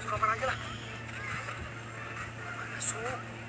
langsung kamar aja lah. Masuk.